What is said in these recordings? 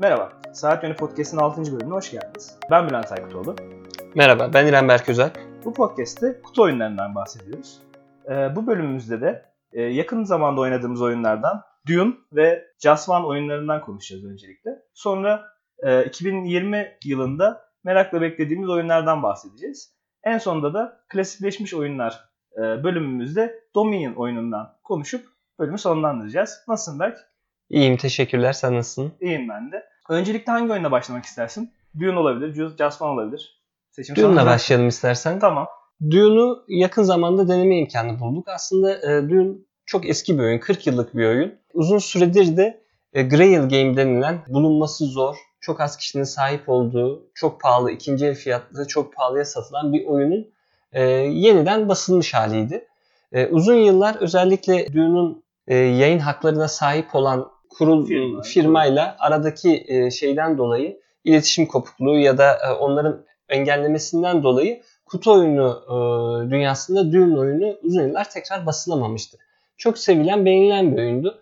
Merhaba, Saat Yönü Podcast'ın 6. bölümüne hoş geldiniz. Ben Bülent Aykut Merhaba, ben İrem Berk Özel. Bu podcast'te kutu oyunlarından bahsediyoruz. Ee, bu bölümümüzde de e, yakın zamanda oynadığımız oyunlardan Dune ve Just One oyunlarından konuşacağız öncelikle. Sonra e, 2020 yılında merakla beklediğimiz oyunlardan bahsedeceğiz. En sonunda da klasikleşmiş oyunlar e, bölümümüzde Dominion oyunundan konuşup bölümü sonlandıracağız. Nasılsın Berk? İyiyim teşekkürler. Sen nasılsın? İyiyim ben de. Öncelikle hangi oyunla başlamak istersin? Dune olabilir, Just One olabilir. Seçim Dune'la başlayalım istersen. Tamam. Dune'u yakın zamanda deneme imkanı bulduk. Aslında e, Dune çok eski bir oyun, 40 yıllık bir oyun. Uzun süredir de e, Grail Game denilen bulunması zor, çok az kişinin sahip olduğu, çok pahalı, ikinci el fiyatlı, çok pahalıya satılan bir oyunun e, yeniden basılmış haliydi. E, uzun yıllar özellikle Dune'un e, yayın haklarına sahip olan kurul Firma. firmayla aradaki e, şeyden dolayı iletişim kopukluğu ya da e, onların engellemesinden dolayı kutu oyunu e, dünyasında Dune oyunu uzun yıllar tekrar basılamamıştı. Çok sevilen, beğenilen bir oyundu.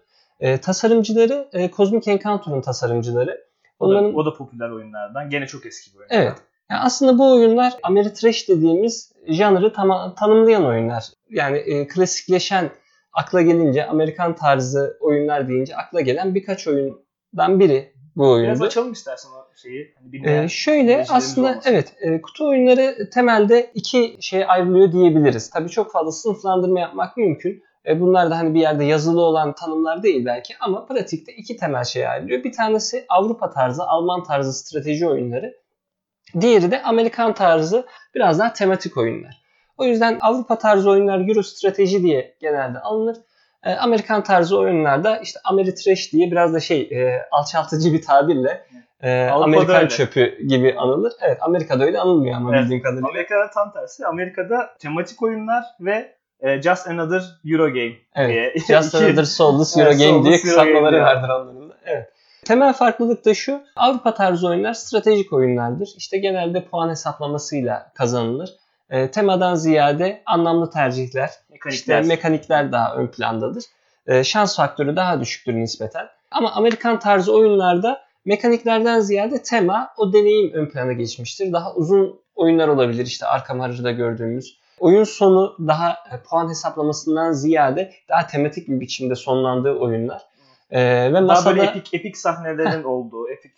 Tasarımcıları Cosmic Encounter'ın tasarımcıları. Onların... O, da, o da popüler oyunlardan. Gene çok eski bir oyun. Evet. Yani aslında bu oyunlar Ameritrash dediğimiz janrı tam, tanımlayan oyunlar. Yani e, klasikleşen akla gelince Amerikan tarzı oyunlar deyince akla gelen birkaç oyundan biri bu oyundu. Biraz açalım istersen o şeyi. Hani ee, şöyle aslında olmasın. evet e, kutu oyunları temelde iki şeye ayrılıyor diyebiliriz. Tabii çok fazla sınıflandırma yapmak mümkün. E, bunlar da hani bir yerde yazılı olan tanımlar değil belki ama pratikte iki temel şeye ayrılıyor. Bir tanesi Avrupa tarzı, Alman tarzı strateji oyunları. Diğeri de Amerikan tarzı biraz daha tematik oyunlar. O yüzden Avrupa tarzı oyunlar Euro strateji diye genelde alınır. E, Amerikan tarzı oyunlarda işte Ameritrash diye biraz da şey e, alçaltıcı bir tabirle e, Amerikan öyle. çöpü gibi anılır. Evet Amerika'da öyle anılmıyor ama evet. bildiğim kadarıyla. Amerika'da tam tersi. Amerika'da tematik oyunlar ve e, Just Another Euro Game evet. diye. Just Another Soulless Euro Game diye kısaltmaları vardır onların da. Evet. Temel farklılık da şu. Avrupa tarzı oyunlar stratejik oyunlardır. İşte genelde puan hesaplamasıyla kazanılır e, temadan ziyade anlamlı tercihler, mekanikler, işte mekanikler daha ön plandadır. E, şans faktörü daha düşüktür nispeten. Ama Amerikan tarzı oyunlarda mekaniklerden ziyade tema, o deneyim ön plana geçmiştir. Daha uzun oyunlar olabilir işte arka marjada gördüğümüz. Oyun sonu daha e, puan hesaplamasından ziyade daha tematik bir biçimde sonlandığı oyunlar. Ee, ve daha masada... böyle epik, epik sahnelerin olduğu, epik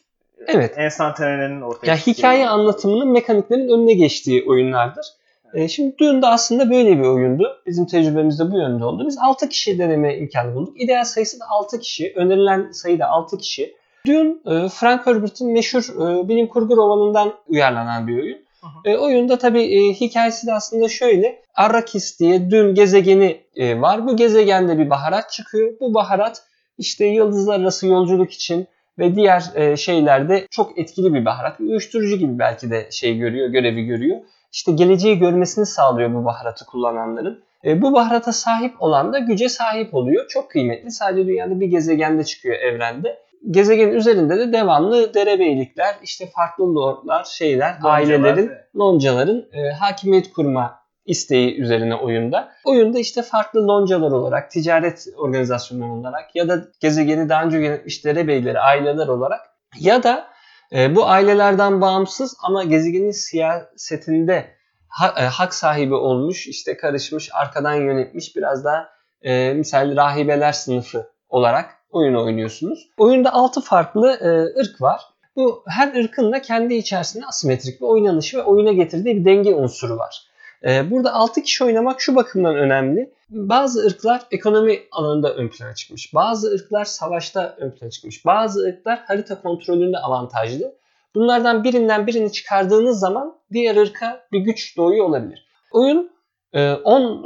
Evet. Enstantanenin ortaya Ya hikaye anlatımının mekaniklerin önüne geçtiği oyunlardır. E, şimdi Dune da aslında böyle bir oyundu. Bizim tecrübemizde bu yönde oldu. Biz 6 kişi deneme imkanı bulduk. İdeal sayısı da 6 kişi. Önerilen sayı da 6 kişi. Dune, e, Frank Herbert'in meşhur e, bilim kurgu romanından uyarlanan bir oyun. E, oyunda tabii e, hikayesi de aslında şöyle. Arrakis diye Dün gezegeni e, var. Bu gezegende bir baharat çıkıyor. Bu baharat işte yıldızlar arası yolculuk için ve diğer e, şeylerde çok etkili bir baharat. Uyuşturucu gibi belki de şey görüyor, görevi görüyor işte geleceği görmesini sağlıyor bu baharatı kullananların. E, bu baharata sahip olan da güce sahip oluyor. Çok kıymetli. Sadece dünyada bir gezegende çıkıyor evrende. Gezegenin üzerinde de devamlı derebeylikler, işte farklı lordlar, şeyler, Loncalar, ailelerin, loncaların e, hakimiyet kurma isteği üzerine oyunda. Oyunda işte farklı loncalar olarak, ticaret organizasyonları olarak ya da gezegeni daha önce yönetmiş derebeyleri, aileler olarak ya da e, bu ailelerden bağımsız ama gezegenin siyasetinde ha, e, hak sahibi olmuş, işte karışmış, arkadan yönetmiş biraz daha e, misal rahibeler sınıfı olarak oyun oynuyorsunuz. Oyunda 6 farklı e, ırk var. Bu her ırkın da kendi içerisinde asimetrik bir oynanışı ve oyuna getirdiği bir denge unsuru var. E, burada 6 kişi oynamak şu bakımdan önemli. Bazı ırklar ekonomi alanında ön plana çıkmış. Bazı ırklar savaşta ön plana çıkmış. Bazı ırklar harita kontrolünde avantajlı. Bunlardan birinden birini çıkardığınız zaman diğer ırka bir güç doğuyor olabilir. Oyun 10 e,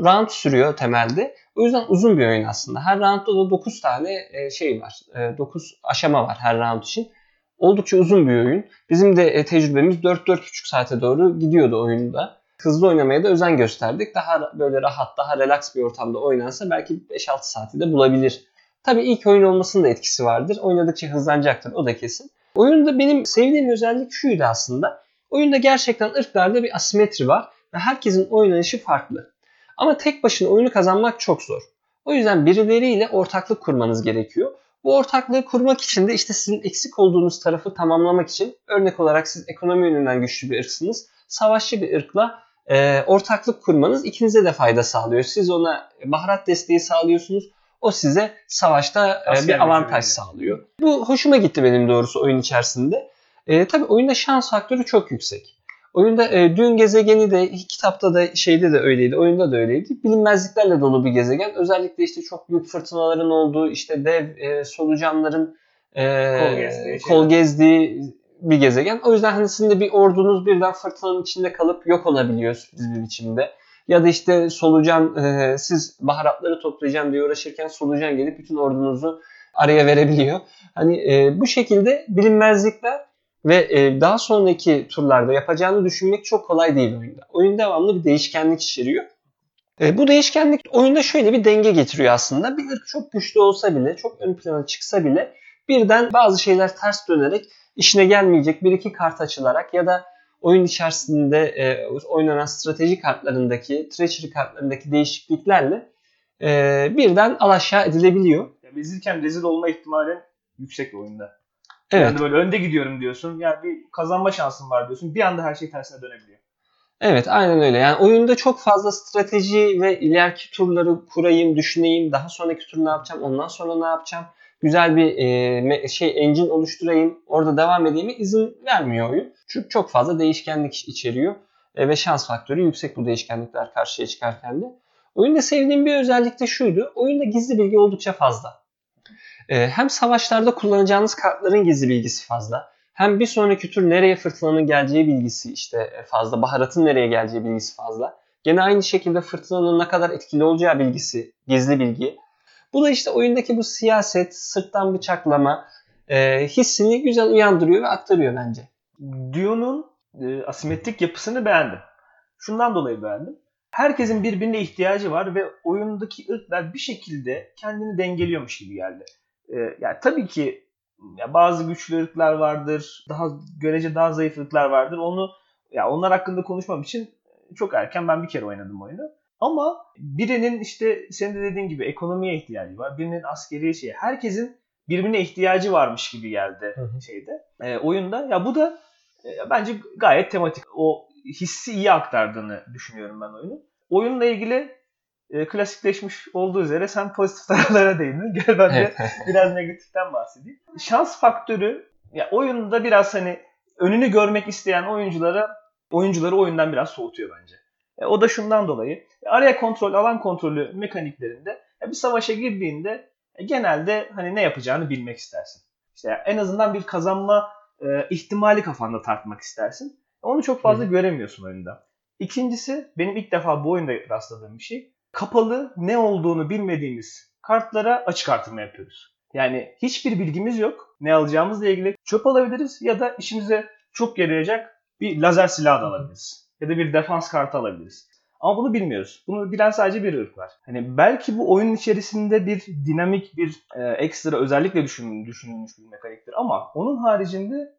round sürüyor temelde. O yüzden uzun bir oyun aslında. Her roundda da 9 tane e, şey var. 9 e, aşama var her round için. Oldukça uzun bir oyun. Bizim de tecrübemiz 4-4,5 saate doğru gidiyordu oyunda. Hızlı oynamaya da özen gösterdik. Daha böyle rahat, daha relax bir ortamda oynansa belki 5-6 saati de bulabilir Tabii ilk oyun olmasının da etkisi vardır. Oynadıkça hızlanacaktır o da kesin. Oyunda benim sevdiğim özellik şuydu aslında. Oyunda gerçekten ırklarda bir asimetri var ve herkesin oynanışı farklı. Ama tek başına oyunu kazanmak çok zor. O yüzden birileriyle ortaklık kurmanız gerekiyor. Bu ortaklığı kurmak için de işte sizin eksik olduğunuz tarafı tamamlamak için örnek olarak siz ekonomi yönünden güçlü bir ırksınız. Savaşçı bir ırkla e, ortaklık kurmanız ikinize de fayda sağlıyor. Siz ona baharat desteği sağlıyorsunuz. O size savaşta e, bir avantaj sağlıyor. Bu hoşuma gitti benim doğrusu oyun içerisinde. E, tabii oyunda şans faktörü çok yüksek. Oyunda e, dün gezegeni de kitapta da şeyde de öyleydi, oyunda da öyleydi. Bilinmezliklerle dolu bir gezegen. Özellikle işte çok büyük fırtınaların olduğu, işte dev e, solucanların e, kol, gezdiği, kol gezdiği bir gezegen. O yüzden hani sizin de bir ordunuz birden fırtınanın içinde kalıp yok olabiliyor sürpriz bir biçimde. Ya da işte solucan e, siz baharatları toplayacağım diye uğraşırken solucan gelip bütün ordunuzu araya verebiliyor. Hani e, bu şekilde bilinmezlikler ve e, daha sonraki turlarda yapacağını düşünmek çok kolay değil oyunda. Oyun devamlı bir değişkenlik içeriyor. E, bu değişkenlik oyunda şöyle bir denge getiriyor aslında. Bir ırk çok güçlü olsa bile, çok ön plana çıksa bile birden bazı şeyler ters dönerek işine gelmeyecek bir iki kart açılarak ya da oyun içerisinde e, oynanan strateji kartlarındaki, treachery kartlarındaki değişikliklerle e, birden alaşağı edilebiliyor. Yani izlerken rezil olma ihtimali yüksek oyunda. Evet. Yani böyle önde gidiyorum diyorsun. Yani bir kazanma şansın var diyorsun. Bir anda her şey tersine dönebiliyor. Evet aynen öyle. Yani oyunda çok fazla strateji ve ileriki turları kurayım, düşüneyim. Daha sonraki tur ne yapacağım, ondan sonra ne yapacağım. Güzel bir e, şey engine oluşturayım, orada devam edeyim izin vermiyor oyun. Çünkü çok fazla değişkenlik içeriyor. E, ve şans faktörü yüksek bu değişkenlikler karşıya çıkarken de. Oyunda sevdiğim bir özellik de şuydu. Oyunda gizli bilgi oldukça fazla. Ee, hem savaşlarda kullanacağınız kartların gizli bilgisi fazla. Hem bir sonraki tur nereye fırtınanın geleceği bilgisi işte fazla. Baharatın nereye geleceği bilgisi fazla. Gene aynı şekilde fırtınanın ne kadar etkili olacağı bilgisi, gizli bilgi. Bu da işte oyundaki bu siyaset, sırttan bıçaklama e, hissini güzel uyandırıyor ve aktarıyor bence. Dune'un e, asimetrik yapısını beğendim. Şundan dolayı beğendim. Herkesin birbirine ihtiyacı var ve oyundaki ırklar bir şekilde kendini dengeliyormuş gibi geldi. E, yani tabii ki ya bazı güçlü ırklar vardır, daha görece daha zayıf ırklar vardır. Onu ya onlar hakkında konuşmam için çok erken ben bir kere oynadım oyunu. Ama birinin işte senin de dediğin gibi ekonomiye ihtiyacı var. Birinin askeri şey. Herkesin birbirine ihtiyacı varmış gibi geldi hı hı. şeyde. E, oyunda. Ya bu da e, bence gayet tematik. O hissi iyi aktardığını düşünüyorum ben oyunu. Oyunla ilgili e, klasikleşmiş olduğu üzere sen pozitif taraflara değindin. Gel ben de biraz negatiften bahsedeyim. Şans faktörü ya oyunda biraz hani önünü görmek isteyen oyunculara oyuncuları oyundan biraz soğutuyor bence. E, o da şundan dolayı. E, araya kontrol, alan kontrolü mekaniklerinde e, bir savaşa girdiğinde genelde hani ne yapacağını bilmek istersin. İşte en azından bir kazanma ihtimali kafanda tartmak istersin. Onu çok fazla Hı. göremiyorsun oyunda. İkincisi benim ilk defa bu oyunda rastladığım bir şey kapalı ne olduğunu bilmediğimiz kartlara açık artırma yapıyoruz. Yani hiçbir bilgimiz yok. Ne alacağımızla ilgili çöp alabiliriz ya da işimize çok yarayacak bir lazer silah da alabiliriz. Ya da bir defans kartı alabiliriz. Ama bunu bilmiyoruz. Bunu bilen sadece bir ırk var. Hani belki bu oyunun içerisinde bir dinamik bir e, ekstra özellikle düşünülmüş bir mekaniktir ama onun haricinde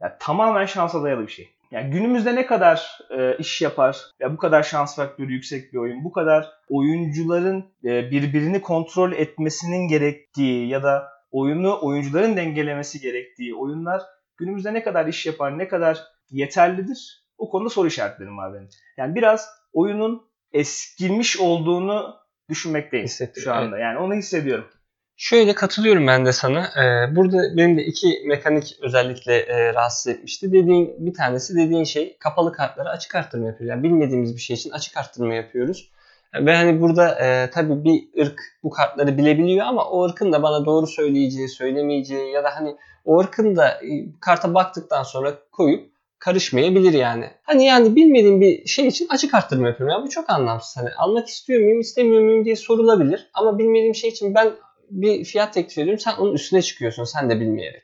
ya, tamamen şansa dayalı bir şey. Yani günümüzde ne kadar e, iş yapar, ya bu kadar şans faktörü yüksek bir oyun, bu kadar oyuncuların e, birbirini kontrol etmesinin gerektiği ya da oyunu oyuncuların dengelemesi gerektiği oyunlar günümüzde ne kadar iş yapar, ne kadar yeterlidir? O konuda soru işaretlerim var benim. Yani biraz oyunun eskimiş olduğunu düşünmekteyim Hissettim, şu anda. Yani onu hissediyorum. Şöyle katılıyorum ben de sana. Ee, burada benim de iki mekanik özellikle e, rahatsız etmişti. Dediğin bir tanesi dediğin şey kapalı kartlara açık arttırma yapıyoruz. Yani bilmediğimiz bir şey için açık arttırma yapıyoruz. Ve hani burada e, tabii bir ırk bu kartları bilebiliyor ama o ırkın da bana doğru söyleyeceği, söylemeyeceği ya da hani o ırkın da e, karta baktıktan sonra koyup karışmayabilir yani. Hani yani bilmediğim bir şey için açık arttırma yapıyorum. Yani bu çok anlamsız. Hani almak istiyor muyum, istemiyor muyum diye sorulabilir. Ama bilmediğim şey için ben bir fiyat teklif ediyorum. Sen onun üstüne çıkıyorsun sen de bilmeyerek.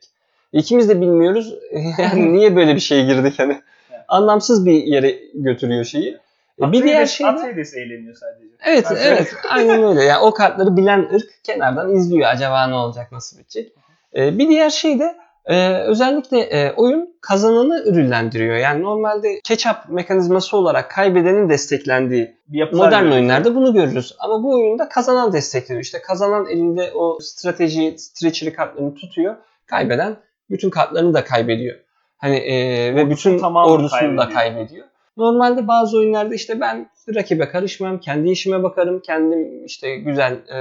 İkimiz de bilmiyoruz. Yani niye böyle bir şeye girdik hani? Anlamsız bir yere götürüyor şeyi. Atreides, bir diğer şey de... Eğleniyor sadece. Evet Atreides. evet aynen öyle. Yani o kartları bilen ırk kenardan izliyor. Acaba ne olacak nasıl bitecek. Ee, bir diğer şey de Ee, özellikle e, oyun kazananı ürünlendiriyor. Yani normalde catch-up mekanizması olarak kaybedenin desteklendiği yapılar modern görüyoruz. oyunlarda bunu görürüz. Ama bu oyunda kazanan destekleniyor. İşte kazanan elinde o strateji, stretchery kartlarını tutuyor. Kaybeden bütün kartlarını da kaybediyor. Hani e, ve bütün ordusunu da kaybediyor. kaybediyor. Normalde bazı oyunlarda işte ben rakibe karışmam, kendi işime bakarım, kendim işte güzel e,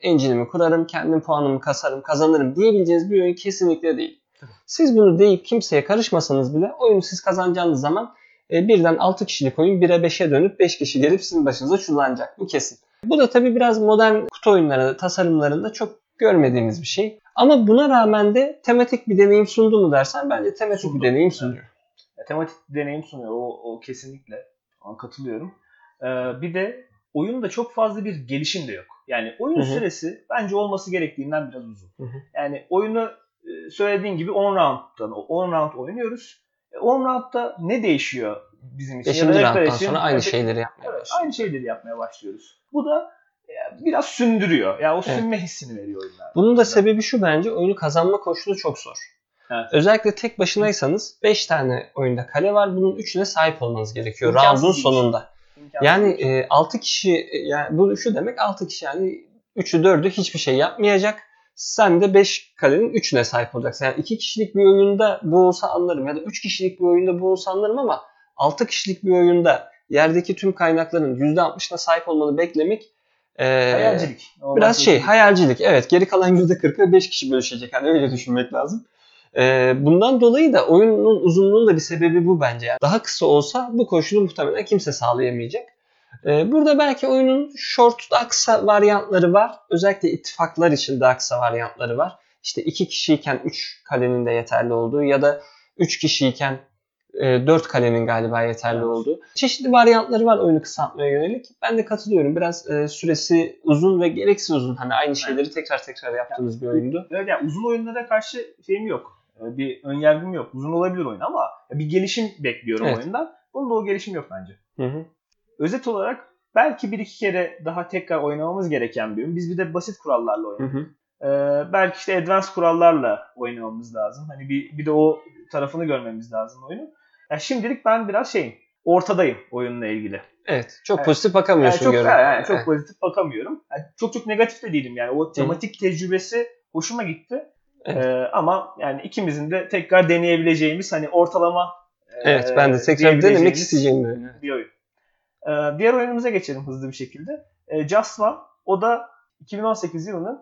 engine'imi kurarım, kendim puanımı kasarım, kazanırım diyebileceğiniz bir oyun kesinlikle değil. Siz bunu deyip kimseye karışmasanız bile oyunu siz kazanacağınız zaman e, birden 6 kişilik oyun 1'e 5'e dönüp 5 kişi gelip sizin başınıza çullanacak. Bu kesin. Bu da tabii biraz modern kutu oyunları tasarımlarında çok görmediğimiz bir şey. Ama buna rağmen de tematik bir deneyim sundu mu dersen bence tematik Sundu. bir deneyim sunuyor. Ya, tematik bir deneyim sunuyor. O, o kesinlikle. Ona katılıyorum. Ee, bir de oyunda çok fazla bir gelişim de yok. Yani oyun Hı hı. süresi bence olması gerektiğinden biraz uzun. Hı hı. Yani oyunu e, söylediğin gibi 10 round'dan 10 round oynuyoruz. E, 10 roundda ne değişiyor bizim için? 5. Ya rounddan için? sonra aynı Evet, şeyleri yapmaya Evet, başlıyor. aynı şeyleri yapmaya başlıyoruz. Bu da e, biraz sündürüyor. Yani o Evet. sünme hissini veriyor oyunlar. Bunun da sebebi şu bence oyunu kazanma koşulu çok zor. Evet. Özellikle tek başınaysanız 5 tane oyunda kale var. Bunun 3'üne sahip olmanız gerekiyor roundun sonunda. Yani e, 6 kişi e, yani bu şu demek 6 kişi yani 3'ü 4'ü hiçbir şey yapmayacak. Sen de 5 kalenin 3'üne sahip olacaksın. Yani 2 kişilik bir oyunda bu olsa anlarım ya da 3 kişilik bir oyunda bu olsa anlarım ama 6 kişilik bir oyunda yerdeki tüm kaynakların %60'ına sahip olmanı beklemek e, hayalcilik. Biraz şey hayalcilik. Evet geri kalan %40'ı 5 kişi bölüşecek. Hani öyle düşünmek lazım. Ee, bundan dolayı da oyunun uzunluğunun da bir sebebi bu bence. Yani daha kısa olsa bu koşulu muhtemelen kimse sağlayamayacak. Ee, burada belki oyunun short daha kısa varyantları var. Özellikle ittifaklar için daha kısa varyantları var. İşte 2 kişiyken 3 kalenin de yeterli olduğu ya da 3 kişiyken 4 kalenin galiba yeterli olduğu. Çeşitli varyantları var oyunu kısaltmaya yönelik. Ben de katılıyorum. Biraz e, süresi uzun ve gereksiz uzun. Hani aynı şeyleri tekrar tekrar yaptığımız bir oyundu. Evet yani uzun oyunlara karşı şeyim yok. Ee, Bir önyargım yok. Uzun olabilir oyun ama bir gelişim bekliyorum Evet. oyundan. Bunda o gelişim yok bence. Hı hı. Özet olarak belki bir iki kere daha tekrar oynamamız gereken bir oyun. Biz bir de basit kurallarla Hı oynadık. hı. Ee, belki işte advanced kurallarla oynamamız lazım. Hani bir, bir de o tarafını görmemiz lazım oyunu. Yani şimdilik ben biraz şeyim. Ortadayım oyunla ilgili. Evet. Çok Evet. pozitif Yani bakamıyorsun çok görünüyor. yani çok pozitif bakamıyorum. Yani çok çok negatif de değilim yani. O tematik tecrübesi hoşuma gitti. Evet. Ee, ama yani ikimizin de tekrar deneyebileceğimiz hani ortalama Evet e, ben de tekrar denemek isteyeceğim bir oyun. Evet. bir oyun. Ee, diğer oyunumuza geçelim hızlı bir şekilde. Ee, Just One. O da 2018 yılının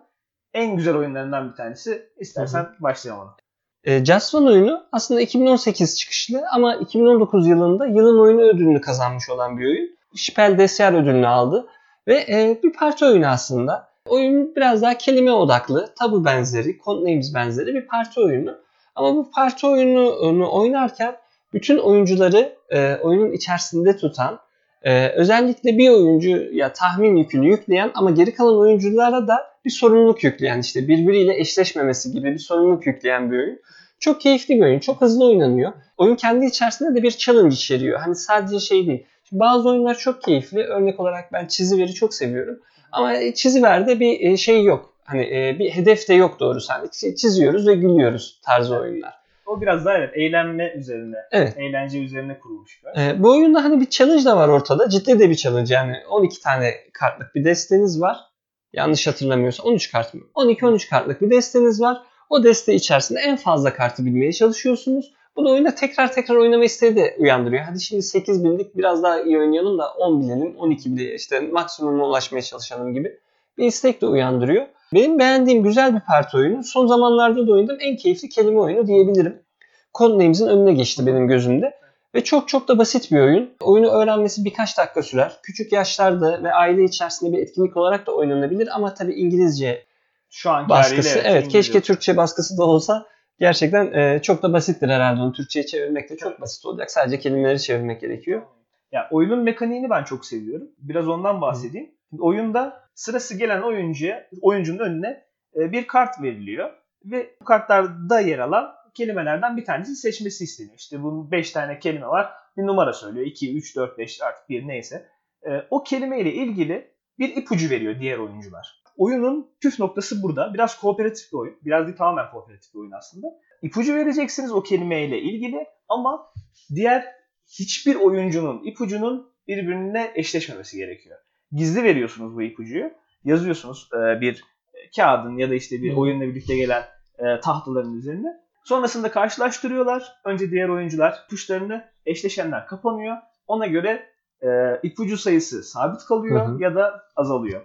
en güzel oyunlarından bir tanesi. İstersen başlayalım ona. E, Just One oyunu aslında 2018 çıkışlı ama 2019 yılında yılın oyunu ödülünü kazanmış olan bir oyun. Spiel des Jahres ödülünü aldı ve e, bir parti oyunu aslında. Oyun biraz daha kelime odaklı, tabu benzeri, Codenames benzeri bir parti oyunu. Ama bu parti oyununu oynarken bütün oyuncuları e, oyunun içerisinde tutan, e, özellikle bir oyuncuya tahmin yükünü yükleyen ama geri kalan oyunculara da bir sorumluluk yükleyen, işte birbiriyle eşleşmemesi gibi bir sorumluluk yükleyen bir oyun. Çok keyifli bir oyun, çok hızlı oynanıyor. Oyun kendi içerisinde de bir challenge içeriyor. Hani sadece şey değil. Şimdi bazı oyunlar çok keyifli. Örnek olarak ben çiziveri çok seviyorum. Ama çiziverde bir e, şey yok. Hani e, bir hedef de yok doğrusu. Hani çiziyoruz ve gülüyoruz tarzı oyunlar. O biraz daha evet eğlenme üzerine, Evet. eğlence üzerine kurulmuş bir oyun. E, bu oyunda hani bir challenge da var ortada. Ciddi de bir challenge. Yani 12 tane kartlık bir desteniz var. Yanlış hatırlamıyorsam 13 kart mı? 12-13 kartlık bir desteniz var. O deste içerisinde en fazla kartı bilmeye çalışıyorsunuz. Bu da oyunda tekrar tekrar oynama isteği de uyandırıyor. Hadi şimdi 8 bildik biraz daha iyi oynayalım da 10 bilelim, 12 bilelim işte maksimuma ulaşmaya çalışalım gibi bir istek de uyandırıyor. Benim beğendiğim güzel bir parti oyunu. Son zamanlarda da oynadığım en keyifli kelime oyunu diyebilirim. Codenames'in önüne geçti benim gözümde. Ve çok çok da basit bir oyun. Oyunu öğrenmesi birkaç dakika sürer. Küçük yaşlarda ve aile içerisinde bir etkinlik olarak da oynanabilir ama tabii İngilizce Şu anki baskısı. evet İngilizce. keşke Türkçe baskısı da olsa gerçekten e, çok da basittir herhalde onu Türkçe'ye çevirmek de çok basit olacak. Sadece kelimeleri çevirmek gerekiyor. Ya oyunun mekaniğini ben çok seviyorum. Biraz ondan bahsedeyim. Şimdi oyunda sırası gelen oyuncuya, oyuncunun önüne e, bir kart veriliyor ve bu kartlarda yer alan kelimelerden bir tanesini seçmesi isteniyor. İşte bunun 5 tane kelime var. Bir numara söylüyor. 2, 3, 4, 5 artık bir neyse. E, o kelimeyle ilgili bir ipucu veriyor diğer oyuncular. Oyunun püf noktası burada. Biraz kooperatif bir oyun. Biraz değil tamamen kooperatif bir oyun aslında. ipucu vereceksiniz o kelimeyle ilgili ama diğer hiçbir oyuncunun ipucunun birbirine eşleşmemesi gerekiyor. Gizli veriyorsunuz bu ipucuyu. Yazıyorsunuz e, bir kağıdın ya da işte bir oyunla birlikte gelen e, tahtaların üzerine. Sonrasında karşılaştırıyorlar. Önce diğer oyuncular tuşlarını eşleşenler kapanıyor. Ona göre e, ipucu sayısı sabit kalıyor Hı hı. ya da azalıyor.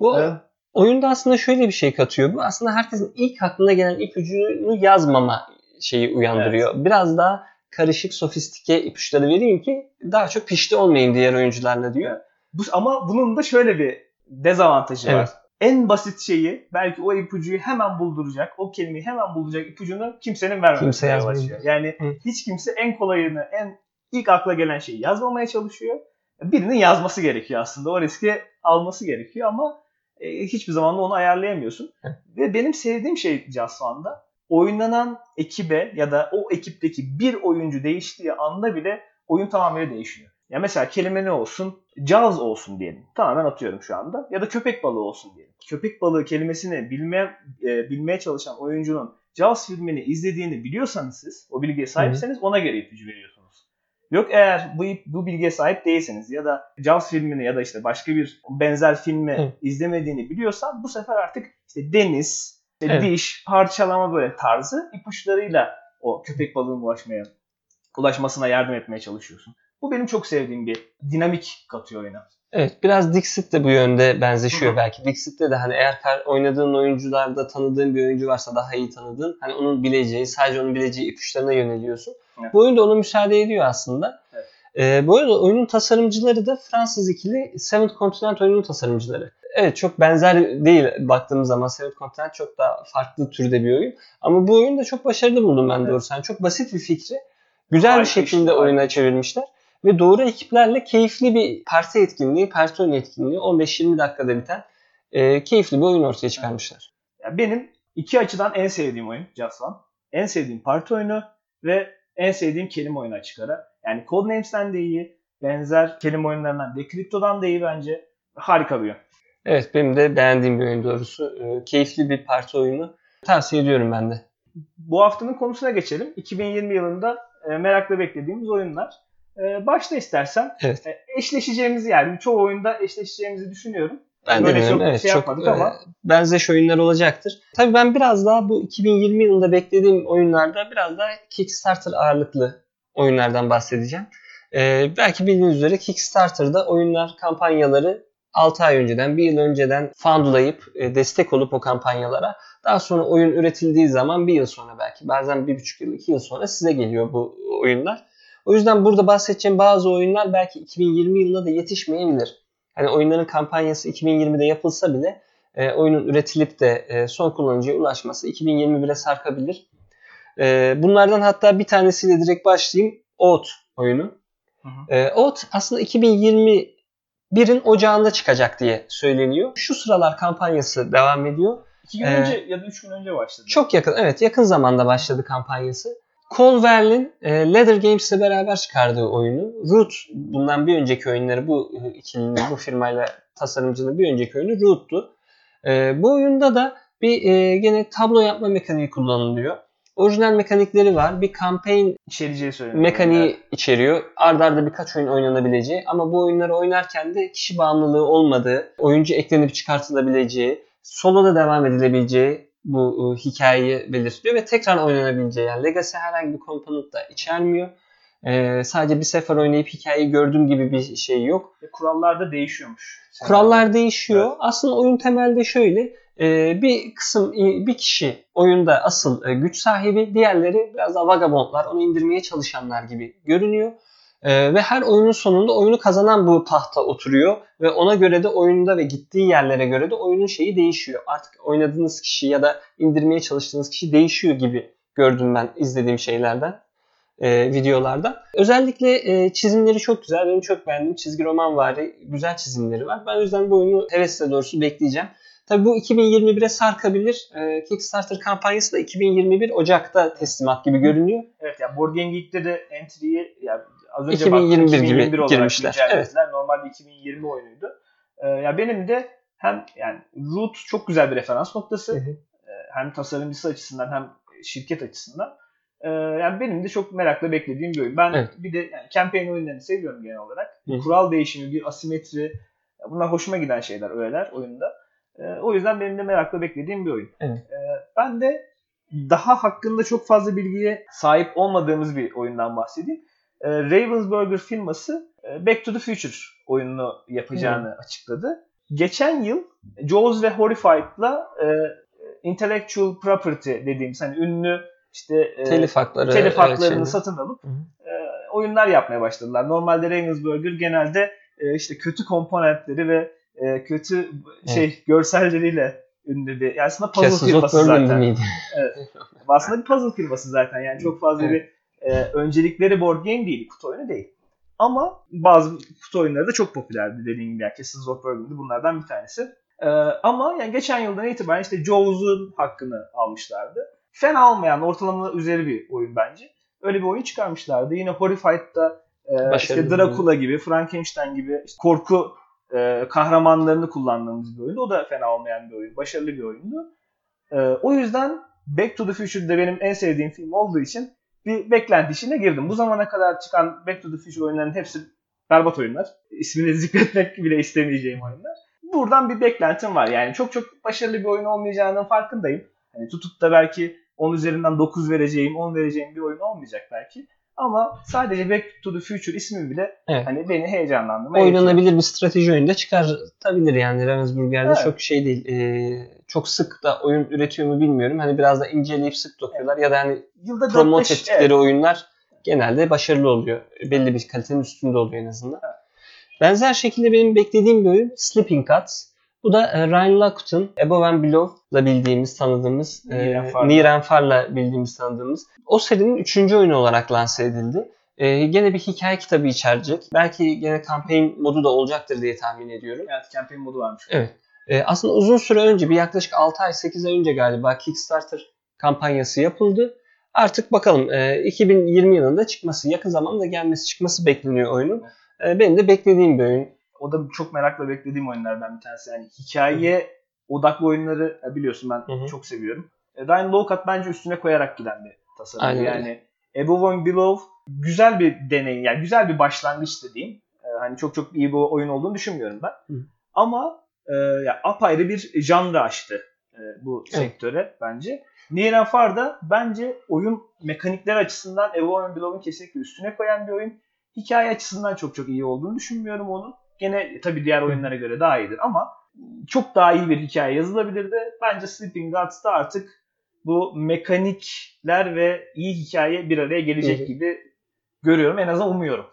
Bu Evet. oyunda aslında şöyle bir şey katıyor. Bu aslında herkesin ilk aklına gelen ipucunu yazmama şeyi uyandırıyor. Biraz daha karışık, sofistike ipuçları vereyim ki daha çok pişti olmayayım diğer oyuncularla diyor. Bu, ama bunun da şöyle bir dezavantajı var. Evet. En basit şeyi belki o ipucuyu hemen bulduracak, o kelimeyi hemen bulacak ipucunu kimsenin vermemesi Kimse başlıyor. Yani Hı. hiç kimse en kolayını, en ilk akla gelen şeyi yazmamaya çalışıyor. Birinin yazması gerekiyor aslında. O riski alması gerekiyor ama e, hiçbir zaman da onu ayarlayamıyorsun. Ve benim sevdiğim şey Just One'da oynanan ekibe ya da o ekipteki bir oyuncu değiştiği anda bile oyun tamamıyla değişiyor. Ya mesela kelime ne olsun? Caz olsun diyelim. Tamamen atıyorum şu anda. Ya da köpek balığı olsun diyelim. Köpek balığı kelimesini bilmeye, e, bilmeye çalışan oyuncunun Jaws filmini izlediğini biliyorsanız siz, o bilgiye sahipseniz ona göre ipucu veriyorsunuz. Yok eğer bu, bu bilgiye sahip değilseniz ya da Jaws filmini ya da işte başka bir benzer filmi Hı. izlemediğini biliyorsan bu sefer artık işte deniz, işte Evet. diş, parçalama böyle tarzı ipuçlarıyla o köpek balığının ulaşmaya ulaşmasına yardım etmeye çalışıyorsun. Bu benim çok sevdiğim bir dinamik katıyor oyuna. Evet biraz Dixit de bu yönde benzeşiyor Hı hı. belki. Dixit'te de hani eğer oynadığın oyuncularda tanıdığın bir oyuncu varsa daha iyi tanıdığın hani onun bileceği sadece onun bileceği ipuçlarına yöneliyorsun. Evet. Bu oyun da ona müsaade ediyor aslında. Evet. Ee, bu arada oyunun tasarımcıları da Fransız ikili Seventh Continent oyunun tasarımcıları. Evet çok benzer değil baktığımız zaman Seventh Continent çok daha farklı türde bir oyun. Ama bu oyunu da çok başarılı buldum ben Evet. doğrusu. Yani çok basit bir fikri güzel bir Harika şekilde işte, oyuna çevirmişler. Ve doğru ekiplerle keyifli bir parti etkinliği, oyunu etkinliği 15-20 dakikada biten e, keyifli bir oyun ortaya çıkarmışlar. Ya benim iki açıdan en sevdiğim oyun Just One. En sevdiğim parti oyunu ve en sevdiğim kelime oyunu açık ara. Yani Codenames'ten de iyi, benzer kelime oyunlarından Decrypto'dan da iyi bence. Harika bir oyun. Evet benim de beğendiğim bir oyun doğrusu. E, keyifli bir parti oyunu. Tavsiye ediyorum ben de. Bu haftanın konusuna geçelim. 2020 yılında e, merakla beklediğimiz oyunlar. E, başta istersen Evet. e, eşleşeceğimizi yani çoğu oyunda eşleşeceğimizi düşünüyorum. Ben de Böyle benim, çok evet, şey çok yapmadık e, ama. benzeş oyunlar olacaktır. Tabii ben biraz daha bu 2020 yılında beklediğim oyunlarda biraz daha Kickstarter ağırlıklı oyunlardan bahsedeceğim. E, belki bildiğiniz üzere Kickstarter'da oyunlar kampanyaları 6 ay önceden, 1 yıl önceden fundlayıp e, destek olup o kampanyalara daha sonra oyun üretildiği zaman bir yıl sonra belki bazen bir buçuk yıl, iki yıl sonra size geliyor bu oyunlar. O yüzden burada bahsedeceğim bazı oyunlar belki 2020 yılında da yetişmeyebilir. Hani oyunların kampanyası 2020'de yapılsa bile e, oyunun üretilip de e, son kullanıcıya ulaşması 2021'e sarkabilir. E, bunlardan hatta bir tanesiyle direkt başlayayım. Oat oyunu. Hı hı. E, Oat aslında 2021'in ocağında çıkacak diye söyleniyor. Şu sıralar kampanyası devam ediyor. İki gün Ee, önce ya da üç gün önce başladı. Çok yakın, evet yakın zamanda başladı kampanyası. Colver'in e, Leather Games ile beraber çıkardığı oyunu. Root bundan bir önceki oyunları bu ikilinin, bu firmayla tasarımcının bir önceki oyunu Root'tu. E, bu oyunda da bir e, gene tablo yapma mekaniği kullanılıyor. Orijinal mekanikleri var. Bir campaign İçereceği söyleniyor. mekaniği içeriyor. Arda arda birkaç oyun oynanabileceği ama bu oyunları oynarken de kişi bağımlılığı olmadığı, oyuncu eklenip çıkartılabileceği, soloda devam edilebileceği bu e, hikayeyi belirtiyor ve tekrar oynanabileceği yani Legacy herhangi bir komponent da içermiyor. E, sadece bir sefer oynayıp hikayeyi gördüğüm gibi bir şey yok. Ve kurallar da değişiyormuş. Kurallar değişiyor. Evet. Aslında oyun temelde şöyle. e, bir kısım bir kişi oyunda asıl e, güç sahibi, diğerleri biraz daha vagabondlar, onu indirmeye çalışanlar gibi görünüyor. E, ve her oyunun sonunda oyunu kazanan bu tahta oturuyor ve ona göre de oyunda ve gittiği yerlere göre de oyunun şeyi değişiyor. Artık oynadığınız kişi ya da indirmeye çalıştığınız kişi değişiyor gibi gördüm ben izlediğim şeylerden e, videolarda. Özellikle e, çizimleri çok güzel. Benim çok beğendiğim çizgi roman vari güzel çizimleri var. Ben o yüzden bu oyunu hevesle doğrusu bekleyeceğim. Tabii bu 2021'e sarkabilir. E, Kickstarter kampanyası da 2021 Ocak'ta teslimat gibi görünüyor. Evet yani Board Game Geek'te de entry'yi yani az önce 2021 baktım, gibi 2021 olarak girmişler. güncellediler. Normalde 2020 oyunuydu. Ee, ya benim de hem yani Root çok güzel bir referans noktası. Ee, hem tasarımcısı açısından hem şirket açısından. Ee, yani benim de çok merakla beklediğim bir oyun. Ben Evet. bir de yani campaign oyunlarını seviyorum genel olarak. Hı. Kural değişimi, bir asimetri. Bunlar hoşuma giden şeyler, öğeler oyunda. Ee, o yüzden benim de merakla beklediğim bir oyun. Evet. Ee, ben de daha hakkında çok fazla bilgiye sahip olmadığımız bir oyundan bahsedeyim. Ee, Ravensburger firması e, Back to the Future oyununu yapacağını açıkladı. Geçen yıl Jaws ve Horrified'la e, intellectual property dediğimiz hani ünlü işte e, Telif hakları. telif evet, haklarını şeyini. satın alıp e, oyunlar yapmaya başladılar. Normalde Ravensburger genelde e, işte kötü komponentleri ve e, kötü şey görselleriyle ünlü bir yani aslında puzzle of firması zaten. miydi? Aslında bir puzzle firması zaten yani çok fazla Evet. bir e, öncelikleri board game değil, kutu oyunu değil. Ama bazı kutu oyunları da çok popülerdi dediğim gibi. Yani Castles of Burgundy bunlardan bir tanesi. E, ama yani geçen yıldan itibaren işte Jaws'un hakkını almışlardı. Fena olmayan, ortalama üzeri bir oyun bence. Öyle bir oyun çıkarmışlardı. Yine Horrified'da e, işte Dracula gibi, Frankenstein gibi işte korku e, kahramanlarını kullandığımız bir oyundu. O da fena olmayan bir oyun. Başarılı bir oyundu. E, o yüzden Back to the Future'da benim en sevdiğim film olduğu için bir beklenti içine girdim. Bu zamana kadar çıkan Back to the Future oyunlarının hepsi berbat oyunlar. İsmini zikretmek bile istemeyeceğim oyunlar. Buradan bir beklentim var. Yani çok çok başarılı bir oyun olmayacağının farkındayım. Hani tutup da belki 10 üzerinden 9 vereceğim, 10 vereceğim bir oyun olmayacak belki. Ama sadece Back to the Future ismi bile Evet. hani beni heyecanlandırmaya yetiyor. Oynanabilir bir strateji oyunda çıkartabilir yani Ravensburger'de Evet. çok şey değil. Ee, çok sık da oyun üretiyor mu bilmiyorum. Hani biraz da inceleyip sık dokuyorlar ya da hani Yılda promote 4-5 ettikleri evet. oyunlar genelde başarılı oluyor. Belli bir kalitenin üstünde oluyor en azından. Benzer şekilde benim beklediğim bir oyun Sleeping Cats. Bu da e, Ryan Lockwood'un Above and Below'la bildiğimiz, tanıdığımız, e, and Far'la. Bildiğimiz, tanıdığımız. O serinin üçüncü oyunu olarak lanse edildi. E, gene bir hikaye kitabı içerecek. Belki gene campaign modu da olacaktır diye tahmin ediyorum. Evet, campaign modu varmış. Evet. E, aslında uzun süre önce bir yaklaşık 6 ay 8 ay önce galiba Kickstarter kampanyası yapıldı. Artık bakalım e, 2020 yılında çıkması, yakın zamanda gelmesi, çıkması bekleniyor oyunun. E, benim de beklediğim bir oyun. O da çok merakla beklediğim oyunlardan bir tanesi. Yani hikaye odaklı oyunları biliyorsun ben Hı hı. çok seviyorum. E, Ryan Lowcat bence üstüne koyarak giden bir tasarım. Aynen yani Above and Below güzel bir deneyim. Yani güzel bir başlangıç dediğim. E, hani çok çok iyi bir oyun olduğunu düşünmüyorum ben. Hı. Ama e, ya apayrı bir janra açtı e, bu Evet. sektöre bence. Near and Far da bence oyun mekanikler açısından Above and Below'un kesinlikle üstüne koyan bir oyun. Hikaye açısından çok çok iyi olduğunu düşünmüyorum onun. Gene tabii diğer oyunlara göre daha iyidir ama çok daha iyi bir hikaye yazılabilirdi. Bence Sleeping Gods'ta artık bu mekanikler ve iyi hikaye bir araya gelecek hı. gibi görüyorum. En azından umuyorum.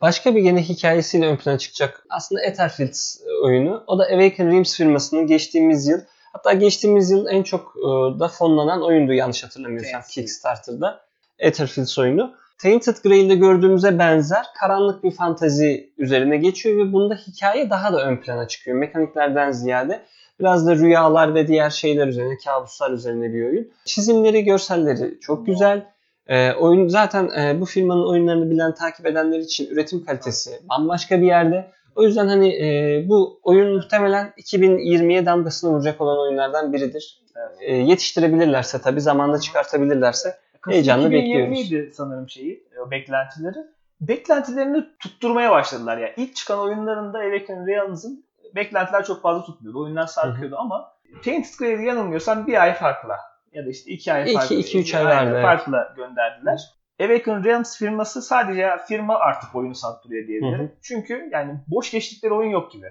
Başka bir gene hikayesiyle ön plana çıkacak aslında Etherfields oyunu. O da Awaken Realms firmasının geçtiğimiz yıl hatta geçtiğimiz yıl en çok e, da fonlanan oyundu yanlış hatırlamıyorsam Tainted. Kickstarter'da. Etherfields oyunu. Tainted Grail'de gördüğümüze benzer karanlık bir fantazi üzerine geçiyor ve bunda hikaye daha da ön plana çıkıyor. Mekaniklerden ziyade biraz da rüyalar ve diğer şeyler üzerine, kabuslar üzerine bir oyun. Çizimleri, görselleri çok güzel. Ee, oyun zaten e, bu firmanın oyunlarını bilen, takip edenler için üretim kalitesi bambaşka bir yerde. O yüzden hani e, bu oyun muhtemelen 2020'ye damgasını vuracak olan oyunlardan biridir. E, yetiştirebilirlerse tabii zamanda çıkartabilirlerse Heyecanla 2020'ydi sanırım şeyi, o beklentileri. Beklentilerini tutturmaya başladılar ya. İlk çıkan oyunlarında Awaken Realms'ın beklentiler çok fazla tutmuyordu. Oyunlar sarkıyordu ama Tainted Grail'i yanılmıyorsam bir ay farkla ya da işte iki ay İki- farklı. iki, üç ay vardı, evet. Farkla gönderdiler. Awaken Realms firması sadece firma artık oyunu sattırıyor diyebilirim. Hı hı. Çünkü yani boş geçtikleri oyun yok gibi.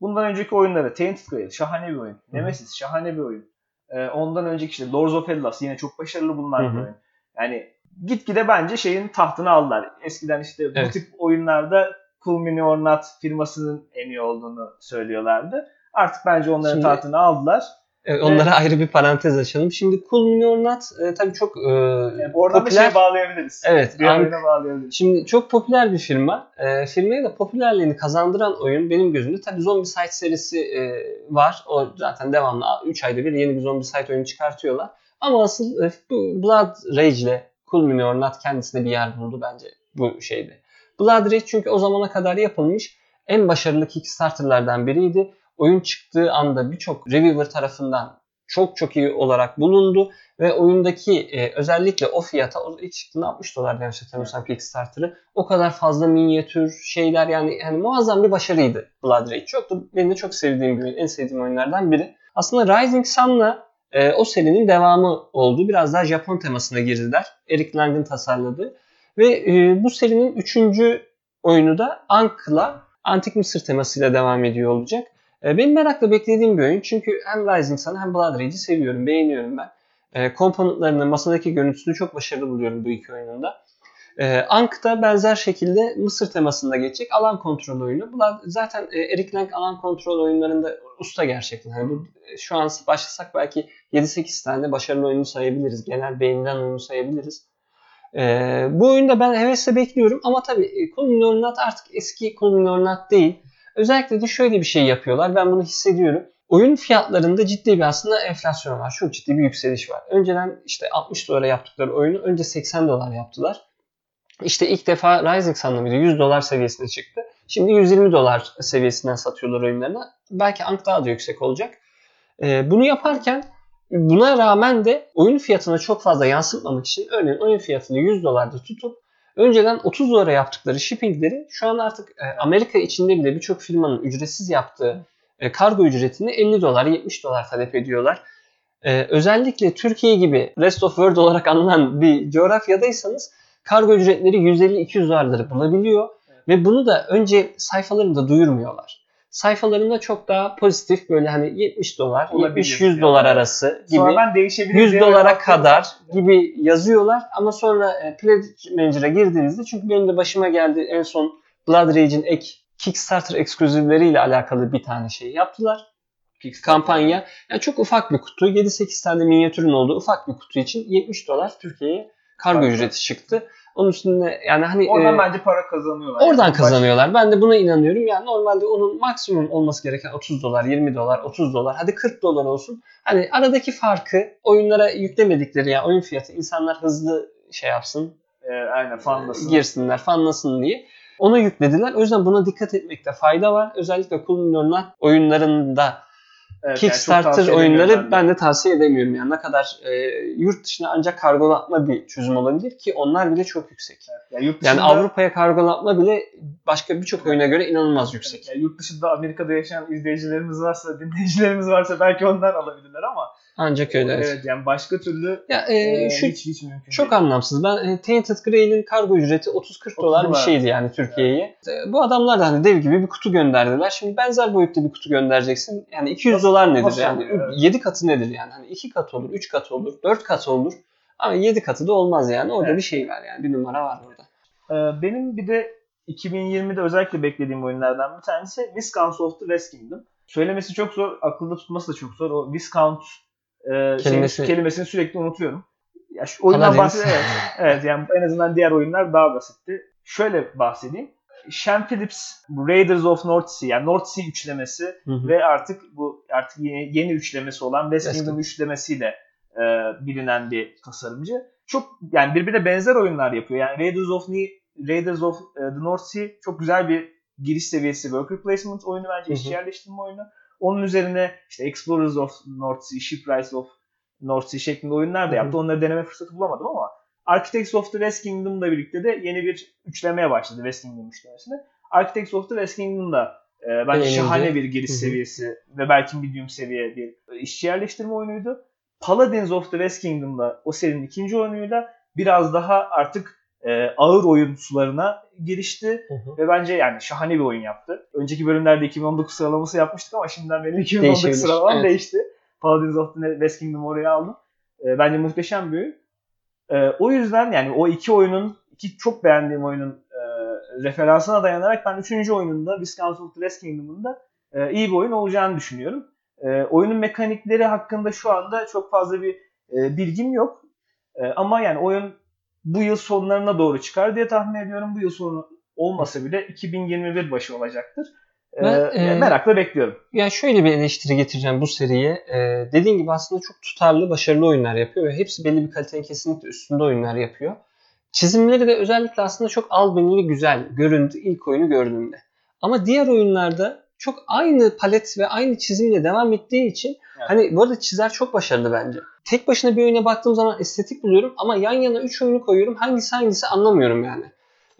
Bundan önceki oyunları Tainted Grail şahane bir oyun. Nemesis şahane bir oyun. Ee, ondan önceki işte Lords of Hellas yine çok başarılı bulunan Hı bir hı. oyun. Yani gitgide bence şeyin tahtını aldılar. Eskiden işte bu Evet. tip oyunlarda Cool Mini or Not firmasının en iyi olduğunu söylüyorlardı. Artık bence onların Şimdi- tahtını aldılar. e, onlara ayrı bir parantez açalım. Şimdi Cool Mini or Not e, tabii çok e, Yani oradan da popüler. şeye bağlayabiliriz. Evet, Bir an- bağlayabiliriz. Şimdi çok popüler bir firma. E, firmaya da popülerliğini kazandıran oyun benim gözümde tabii Zombicide serisi e, var. O zaten devamlı 3 ayda bir yeni bir Zombicide oyunu çıkartıyorlar. Ama asıl Blood Rage ile Cool Mini or Not kendisine bir yer buldu bence bu şeyde. Blood Rage çünkü o zamana kadar yapılmış en başarılı Kickstarter'lardan biriydi. Oyun çıktığı anda birçok reviewer tarafından çok çok iyi olarak bulundu ve oyundaki e, özellikle o fiyata o ilk çıktığında 60 dolar yanlış hatırlamıyorsam Kickstarter'ı o kadar fazla minyatür şeyler yani yani muazzam bir başarıydı Blood Rage. Çok da benim de çok sevdiğim bir. En sevdiğim oyunlardan biri. Aslında Rising Sun'la e, o serinin devamı oldu. Biraz daha Japon temasına girdiler. Eric Lang'ın tasarladığı. Ve e, bu serinin üçüncü oyunu da Ank'la Antik Mısır temasıyla devam ediyor olacak. E, benim merakla beklediğim bir oyun. Çünkü hem Rising Sun hem Blood Rage'i seviyorum, beğeniyorum ben. E, komponentlerini, masadaki görüntüsünü çok başarılı buluyorum bu iki oyununda. E, Ankh da benzer şekilde Mısır temasında geçecek alan kontrol oyunu. Blood, zaten e, Eric Lang alan kontrol oyunlarında usta gerçekten. Yani bu, e, şu an başlasak belki 7-8 tane başarılı oyunu sayabiliriz. Genel beğenilen oyunu sayabiliriz. Ee, bu oyunda ben hevesle bekliyorum ama tabii Kulminor artık eski Kulminor değil. Özellikle de şöyle bir şey yapıyorlar. Ben bunu hissediyorum. Oyun fiyatlarında ciddi bir aslında enflasyon var. Çok ciddi bir yükseliş var. Önceden işte 60 dolara yaptıkları oyunu önce 80 dolar yaptılar. İşte ilk defa Rising Sun'la 100 dolar seviyesine çıktı. Şimdi 120 dolar seviyesinden satıyorlar oyunlarını. Belki Ank daha da yüksek olacak. Ee, bunu yaparken buna rağmen de oyun fiyatına çok fazla yansıtmamak için örneğin oyun fiyatını 100 dolarda tutup önceden 30 dolara yaptıkları shippingleri şu an artık e, Amerika içinde bile birçok firmanın ücretsiz yaptığı e, kargo ücretini 50 dolar 70 dolar talep ediyorlar. E, özellikle Türkiye gibi rest of world olarak anılan bir coğrafyadaysanız kargo ücretleri 150-200 dolarları bulabiliyor. Ve bunu da önce sayfalarında duyurmuyorlar sayfalarında çok daha pozitif böyle hani 70 dolar, 70-100 dolar arası gibi sonra ben 100 dolara kadar gibi yazıyorlar ama sonra e, Pledge Manager'a girdiğinizde çünkü benim de başıma geldi en son Blood Rage'in ek Kickstarter ekskluzivleriyle alakalı bir tane şey yaptılar. Kampanya. Yani çok ufak bir kutu. 7-8 tane minyatürün olduğu ufak bir kutu için 70 dolar Türkiye'ye kargo ücreti çıktı. Onun üstünde yani hani oradan e, bence para kazanıyorlar. Oradan yani. kazanıyorlar. Ben de buna inanıyorum. Yani normalde onun maksimum olması gereken 30 dolar, 20 dolar, 30 dolar, hadi 40 dolar olsun. Hani aradaki farkı oyunlara yüklemedikleri yani oyun fiyatı insanlar hızlı şey yapsın. E, aynen fanlasın. Girsinler, fanlasın diye. Onu yüklediler. O yüzden buna dikkat etmekte fayda var. Özellikle Cool Milyonlar oyunlarında Evet, Kickstarter yani oyunları ben de. ben de tavsiye edemiyorum. Yani ne kadar e, yurt dışına ancak kargolatma bir çözüm olabilir ki onlar bile çok yüksek. Evet, yani, yurt dışında, yani Avrupa'ya kargolatma bile başka birçok oyuna göre inanılmaz yüksek. Yani yurt dışında Amerika'da yaşayan izleyicilerimiz varsa, dinleyicilerimiz varsa belki onlar alabilirler ama ancak öyle. Evet yani başka türlü ya, e, e, şu hiç, hiç mümkün Çok değil. anlamsız. Ben e, Tainted Grail'in kargo ücreti 30-40 dolar bir şeydi yani Türkiye'ye. Evet. E, bu adamlar da hani dev gibi bir kutu gönderdiler. Şimdi benzer boyutta bir kutu göndereceksin. Yani 200 nasıl, dolar nedir? Nasıl yani evet. 7 katı nedir yani? Hani 2 kat olur, 3 kat olur, 4 kat olur. Ama 7 katı da olmaz yani. Orada evet. bir şey var yani. Bir numara var orada. Ee, benim bir de 2020'de özellikle beklediğim oyunlardan bir tanesi Viscount of the West Kingdom. Söylemesi çok zor, akılda tutması da çok zor. O Viscount e, Kelimesi... şeyin, kelimesini sürekli unutuyorum. Ya şu oyundan bahsediyorum. Evet, evet yani en azından diğer oyunlar daha basitti. Şöyle bahsedeyim. Sean Phillips Raiders of North Sea yani North Sea üçlemesi hı hı. ve artık bu artık yeni, yeni üçlemesi olan West Kingdom üçlemesiyle e, bilinen bir tasarımcı. Çok yani birbirine benzer oyunlar yapıyor. Yani Raiders of New, Raiders of uh, the North Sea çok güzel bir giriş seviyesi worker placement oyunu bence işçi yerleştirme oyunu. Onun üzerine işte Explorers of North Sea, Shipwrights of North Sea şeklinde oyunlar da yaptı. Onları deneme fırsatı bulamadım ama Architects of the West Kingdom'la birlikte de yeni bir üçlemeye başladı West Kingdom üçlemesini. Architects of the West Kingdom'da e, bence Beğenince. şahane bir giriş Hı-hı. seviyesi ve belki medium seviye bir işçi yerleştirme oyunuydu. Paladins of the West Kingdom'da o serinin ikinci oyunuyla biraz daha artık e, ağır oyun sularına girişti hı hı. ve bence yani şahane bir oyun yaptı. Önceki bölümlerde 2019 sıralaması yapmıştık ama şimdiden benim 2019 sıralamam evet. değişti. Paladins of the West Kingdom oraya aldım. E, bence muhteşem bir oyun. E, o yüzden yani o iki oyunun, iki çok beğendiğim oyunun e, referansına dayanarak ben üçüncü oyununda Viscount of the West Kingdom'un e, iyi bir oyun olacağını düşünüyorum. E, oyunun mekanikleri hakkında şu anda çok fazla bir e, bilgim yok. E, ama yani oyun bu yıl sonlarına doğru çıkar diye tahmin ediyorum. Bu yıl sonu olmasa bile 2021 başı olacaktır. Ben, ee, merakla bekliyorum. Ya şöyle bir eleştiri getireceğim bu seriye. Ee, dediğin gibi aslında çok tutarlı, başarılı oyunlar yapıyor ve hepsi belli bir kalitenin kesinlikle üstünde oyunlar yapıyor. Çizimleri de özellikle aslında çok albenili güzel göründü ilk oyunu gördüğümde. Ama diğer oyunlarda çok aynı palet ve aynı çizimle devam ettiği için Evet. hani bu arada çizer çok başarılı bence. Tek başına bir oyuna baktığım zaman estetik buluyorum ama yan yana 3 oyunu koyuyorum. Hangisi hangisi anlamıyorum yani.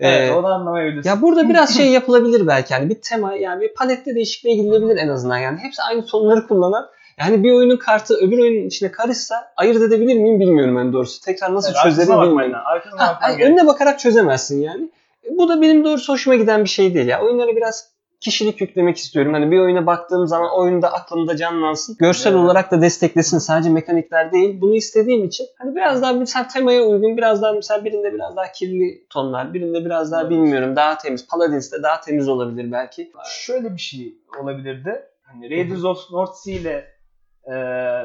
Evet, Ee, onu anlamayabilirsin. ya burada biraz şey yapılabilir belki yani bir tema yani bir palette değişikliğe gidilebilir en azından yani. Hepsi aynı tonları kullanan yani bir oyunun kartı öbür oyunun içine karışsa ayırt edebilir miyim bilmiyorum en doğrusu. Tekrar nasıl Evet, çözerim bilmiyorum. Ha, yani önüne bakarak çözemezsin yani. Bu da benim doğrusu hoşuma giden bir şey değil ya. Oyunlara biraz kişilik yüklemek istiyorum. Hani bir oyuna baktığım zaman oyunda aklımda canlansın. Görsel Evet. olarak da desteklesin. Sadece mekanikler değil. Bunu istediğim için hani biraz daha mesela temaya uygun, biraz daha mesela birinde biraz daha kirli tonlar, birinde biraz daha Evet. bilmiyorum daha temiz. Paladins'te daha temiz olabilir belki. Şöyle bir şey olabilirdi. Hani Raiders of North Sea ile e,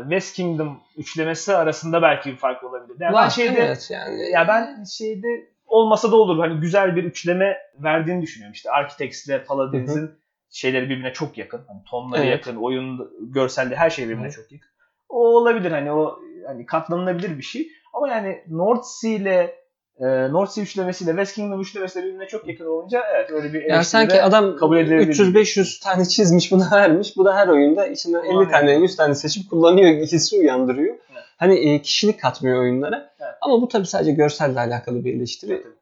West Kingdom üçlemesi arasında belki bir fark olabilirdi. Yani ben şeyde evet yani. ya ben şeyde olmasa da olur. Hani güzel bir üçleme verdiğini düşünüyorum. İşte Architects ile Paladins'in şeyleri birbirine çok yakın. Hani tonları Evet. yakın, oyun görselde her şey birbirine Hı. çok yakın. O olabilir hani o hani katlanılabilir bir şey. Ama yani North Sea ile e, North Sea üçlemesiyle West Kingdom üçlemesi de birbirine çok yakın olunca evet öyle bir yani sanki adam kabul edilebilir. 300-500 tane çizmiş buna vermiş. Bu da her oyunda içinden 50 Kullanıyor. tane 100 tane seçip kullanıyor hissi uyandırıyor. Hani e, kişilik katmıyor oyunlara. Evet. Ama bu tabii sadece görselle alakalı bir eleştiri. Evet.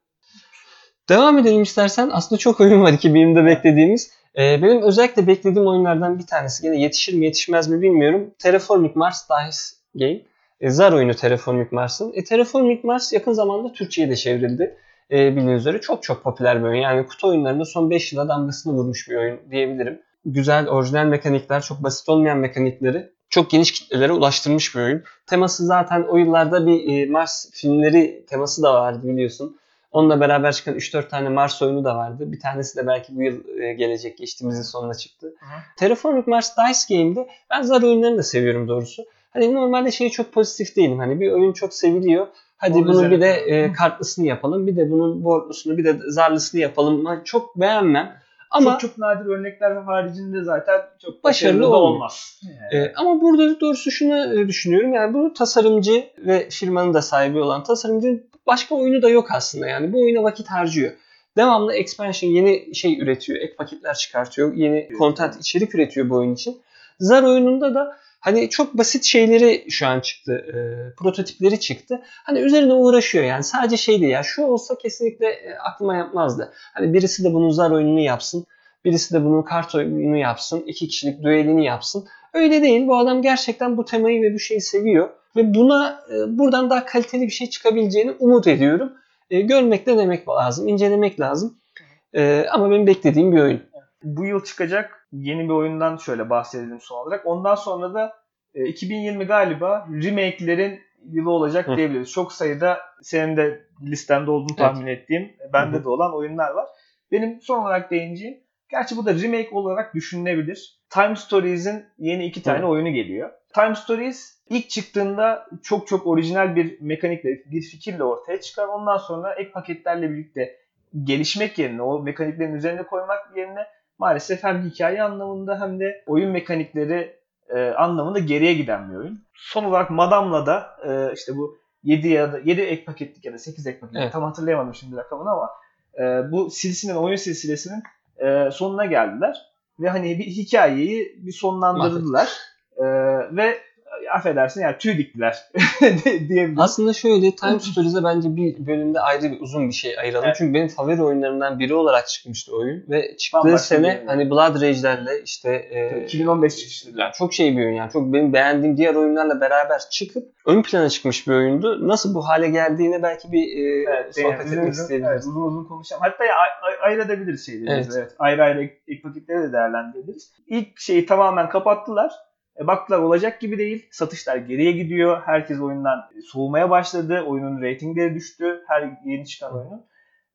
Devam edelim istersen. Aslında çok oyun var 2020'de beklediğimiz. Ee, benim özellikle beklediğim oyunlardan bir tanesi. Gene yetişir mi yetişmez mi bilmiyorum. Terraforming Mars Dice Game. E, zar oyunu Terraforming Mars'ın. E, Terraforming Mars yakın zamanda Türkçe'ye de çevrildi. E, bildiğiniz üzere çok çok popüler bir oyun. Yani kutu oyunlarında son 5 yıla damgasını vurmuş bir oyun diyebilirim. Güzel, orijinal mekanikler, çok basit olmayan mekanikleri çok geniş kitlelere ulaştırmış bir oyun. Teması zaten o yıllarda bir e, Mars filmleri teması da vardı biliyorsun. Onunla beraber çıkan 3-4 tane Mars oyunu da vardı. Bir tanesi de belki bu yıl e, gelecek. Geçtiğimiz yıl sonuna çıktı. Hı hı. Terraforming Mars Dice Game'de ben zar oyunlarını da seviyorum doğrusu. Hani normalde şey çok pozitif değilim. Hani bir oyun çok seviliyor. Hadi Onun bunu bir de üzerine- e, kartlısını yapalım. Bir de bunun boardlusunu bir de zarlısını yapalım. Ben çok beğenmem. Ama çok çok nadir örnekler haricinde zaten çok Başarılı başarılı, da olmaz. e, ama burada doğrusu şunu e, düşünüyorum. Yani bu tasarımcı ve firmanın da sahibi olan tasarımcının başka oyunu da yok aslında. Yani bu oyuna vakit harcıyor. Devamlı expansion yeni şey üretiyor. Ek paketler çıkartıyor. Yeni content içerik üretiyor bu oyun için. Zar oyununda da hani çok basit şeyleri şu an çıktı. e, prototipleri çıktı. Hani üzerine uğraşıyor yani. Sadece şey değil ya. Şu olsa kesinlikle e, aklıma yapmazdı. Hani birisi de bunun zar oyununu yapsın. Birisi de bunun kart oyununu yapsın. iki kişilik düelini yapsın. Öyle değil. Bu adam gerçekten bu temayı ve bu şeyi seviyor. Ve buna e, buradan daha kaliteli bir şey çıkabileceğini umut ediyorum. E, görmek de demek lazım. incelemek lazım. E, ama benim beklediğim bir oyun. Bu yıl çıkacak yeni bir oyundan şöyle bahsedelim son olarak. Ondan sonra da e, 2020 galiba remake'lerin yılı olacak Hı. diyebiliriz. Çok sayıda senin de listende olduğunu tahmin ettiğim, bende Hı hı. de olan oyunlar var. Benim son olarak değineceğim, gerçi bu da remake olarak düşünülebilir. Time Stories'in yeni iki tane Hı. oyunu geliyor. Time Stories ilk çıktığında çok çok orijinal bir mekanikle, bir fikirle ortaya çıkar. Ondan sonra ek paketlerle birlikte gelişmek yerine, o mekaniklerin üzerine koymak yerine maalesef hem hikaye anlamında hem de oyun mekanikleri e, anlamında geriye giden bir oyun. Son olarak Madam'la da e, işte bu 7 ya da 7 ek paketlik ya da 8 ek paketlik Evet. tam hatırlayamadım şimdi rakamını ama e, bu silsilenin oyun silsilesinin e, sonuna geldiler ve hani bir hikayeyi bir sonlandırdılar E, ve affedersin yani tüy diktiler diyebiliriz. Aslında şöyle Time Stories'e bence bir bölümde ayrı bir uzun bir şey ayıralım. Evet. Çünkü benim favori oyunlarından biri olarak çıkmıştı oyun. Ve çıktığı Bambaşka sene hani Blood Rage'lerle işte e, 2015 çıkışlı. yani çok şey bir oyun yani. Çok benim beğendiğim diğer oyunlarla beraber çıkıp ön plana çıkmış bir oyundu. Nasıl bu hale geldiğine belki bir e, Evet, sohbet yani etmek isteyebiliriz. evet, uzun uzun konuşalım. Hatta ya, ay- ay- ayırabiliriz şeyleri. Evet. Evet. Ayrı ayrı ek, ek paketleri de değerlendirebiliriz. İlk şeyi tamamen kapattılar. E, baktılar olacak gibi değil. Satışlar geriye gidiyor. Herkes oyundan soğumaya başladı. Oyunun reytingleri düştü. Her yeni çıkan oyunun.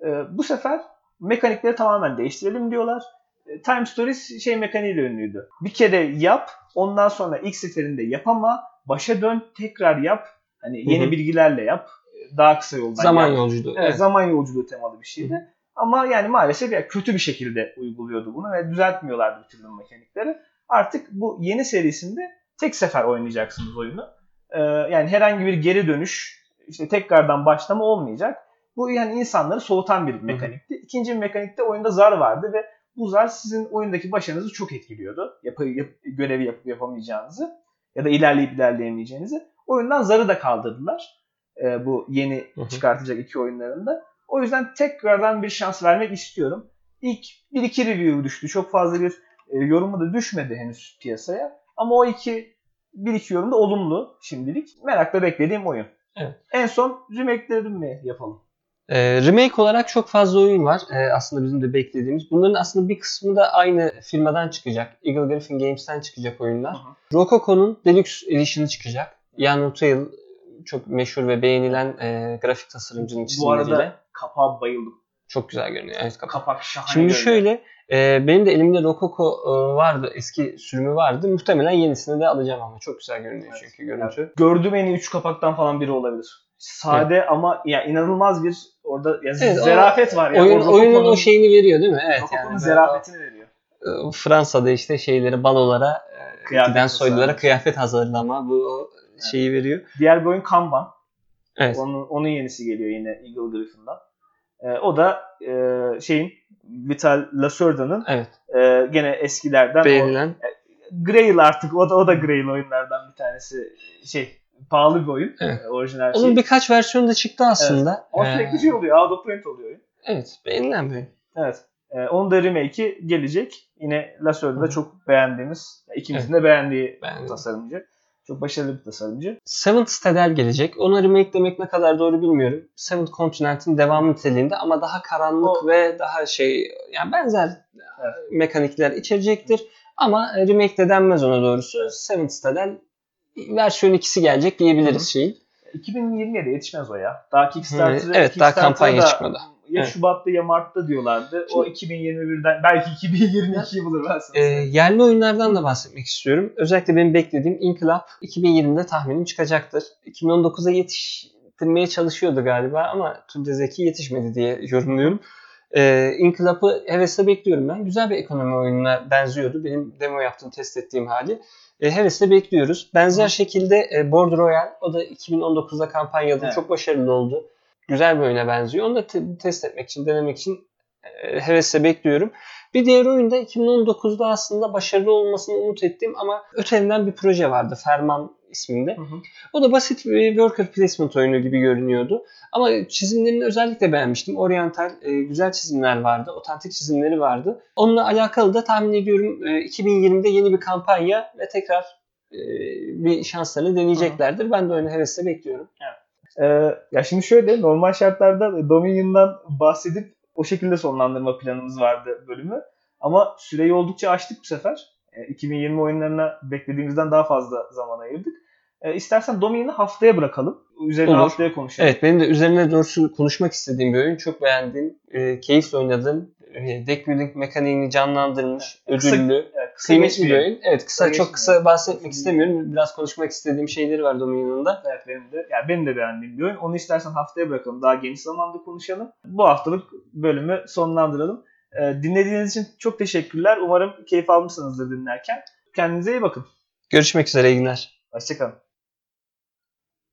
E, bu sefer mekanikleri tamamen değiştirelim diyorlar. E, Time Stories şey mekaniğiyle ünlüydü. Bir kere yap. Ondan sonra ilk seferinde yapama. Başa dön tekrar yap. Hani yeni Hı hı. bilgilerle yap. E, Daha kısa yoldan Zaman yap. yolculuğu. Evet, zaman yolculuğu temalı bir şeydi. Ama yani maalesef ya kötü bir şekilde uyguluyordu bunu ve düzeltmiyorlardı bir türlü mekanikleri. Artık bu yeni serisinde tek sefer oynayacaksınız oyunu. Ee, yani herhangi bir geri dönüş, işte tekrardan başlama olmayacak. Bu yani insanları soğutan bir mekanikti. İkinci bir mekanikte oyunda zar vardı ve bu buzlar sizin oyundaki başarınızı çok etkiliyordu. Yapı, yap, görevi yapıp yapamayacağınızı ya da ilerleyip ilerleyemeyeceğinizi. Oyundan zarı da kaldırdılar. E, bu yeni çıkartacak iki oyunlarında. O yüzden tekrardan bir şans vermek istiyorum. İlk bir iki review düştü. Çok fazla bir e, yorumu da düşmedi henüz piyasaya. Ama o iki bir iki yorum da olumlu şimdilik. Merakla beklediğim oyun. Evet. En son remake'lerini mi yapalım? Ee, remake olarak çok fazla oyun var. Ee, aslında bizim de beklediğimiz. Bunların aslında bir kısmı da aynı firmadan çıkacak. Eagle Griffin Games'ten çıkacak oyunlar. Hı hı. Rococo'nun Deluxe Edition'ı çıkacak. Ian O'Toole çok meşhur ve beğenilen e, grafik tasarımcının Bu çizimleriyle. arada kapağa bayıldım. Çok güzel görünüyor. Evet, kapak. Kapak şahane Şimdi görünüyor. şöyle, e, benim de elimde Rococo e, vardı, eski sürümü vardı. Muhtemelen yenisini de alacağım ama çok güzel görünüyor Evet. çünkü görüntü. Gördüğüm en iyi 3 kapaktan falan biri olabilir. Sade ama ya inanılmaz bir orada ya Evet, o zerafet var ya. Oyun, O oyunun o şeyini veriyor değil mi? Evet Rococo'nun yani. zerafetini veriyor. o, e, Fransa'da işte şeyleri balolara, e, Kıyafet giden soylulara kıyafet hazırlama bu o şeyi veriyor. Diğer bir oyun Kanban. Evet. Onun, onun yenisi geliyor yine Eagle Griffin'dan. Ee, o da e, şeyin Vital Laserda'nın Evet. e, gene eskilerden o, Beğenilen. Grail artık o da o da Grail oyunlardan bir tanesi şey pahalı bir oyun. Evet. E, orijinal şey. Onun birkaç versiyonu da çıktı aslında. Ama Ee, sürekli şey oluyor. Out of print oluyor oyun. Evet. Beğenilen bir oyun. Evet. Ee, onun da remake'i gelecek. Yine Laserda'da çok beğendiğimiz, ikimizin de beğendiği Beğendim. tasarımcı. Çok başarılı bir tasarımcı. Seventh Citadel gelecek. Ona remake demek ne kadar doğru bilmiyorum. Seventh Continent'in devamı niteliğinde ama daha karanlık O- ve daha şey yani benzer Evet. mekanikler içerecektir. Ama remake de denmez ona doğrusu. Seventh Citadel versiyon ikisi gelecek diyebiliriz Hı şeyin. 2020'ye de yetişmez o ya. Daha Kickstarter, Evet, evet, daha Kickstarter'da kampanya çıkmadı. Ya Evet. Şubat'ta ya Mart'ta diyorlardı. O 2021'den belki 2022'yi bulur ben sana söyleyeyim. yerli oyunlardan da bahsetmek istiyorum. Özellikle benim beklediğim Inkılap 2020'de tahminim çıkacaktır. 2019'a yetiştirmeye çalışıyordu galiba ama Tunca Zeki yetişmedi diye yorumluyorum. Ee, Inkılap'ı hevesle bekliyorum ben. Güzel bir ekonomi oyununa benziyordu. Benim demo yaptığım, test ettiğim hali. Ee, hevesle bekliyoruz. Benzer şekilde e, Border Royale, o da 2019'da kampanyalı Evet. çok başarılı oldu. Güzel bir oyuna benziyor. Onu da te- test etmek için, denemek için e, hevesle bekliyorum. Bir diğer oyunda 2019'da aslında başarılı olmasını umut ettiğim ama ötelinden bir proje vardı. Ferman isminde. Hı hı. O da basit bir worker placement oyunu gibi görünüyordu. Ama çizimlerini özellikle beğenmiştim. Oriental e, güzel çizimler vardı. Otantik çizimleri vardı. Onunla alakalı da tahmin ediyorum e, 2020'de yeni bir kampanya ve tekrar e, bir şanslarını deneyeceklerdir. Ben de oyunu hevesle bekliyorum. Ee, ya şimdi şöyle normal şartlarda Dominion'dan bahsedip o şekilde sonlandırma planımız vardı bölümü. Ama süreyi oldukça aştık bu sefer. Ee, 2020 oyunlarına beklediğimizden daha fazla zaman ayırdık. Ee, istersen Dominion'ı haftaya bırakalım. Üzerine Olur. haftaya konuşalım. Evet benim de üzerine doğrusu konuşmak istediğim bir oyun. Çok beğendiğim, e, keyifle oynadığım, e, deck building mekaniğini canlandırmış, Kısa- ödüllü, Evet, kısa kıymetli bir oyun. Evet kısa Kısa çok kısa bahsetmek istemiyorum. Biraz konuşmak istediğim şeyleri var Dominion'ın da. Evet benim de. Yani benim de beğendiğim bir oyun. Onu istersen haftaya bırakalım. Daha geniş zamanda konuşalım. Bu haftalık bölümü sonlandıralım. Ee, dinlediğiniz için çok teşekkürler. Umarım keyif almışsınızdır dinlerken. Kendinize iyi bakın. Görüşmek üzere iyi günler. Hoşçakalın.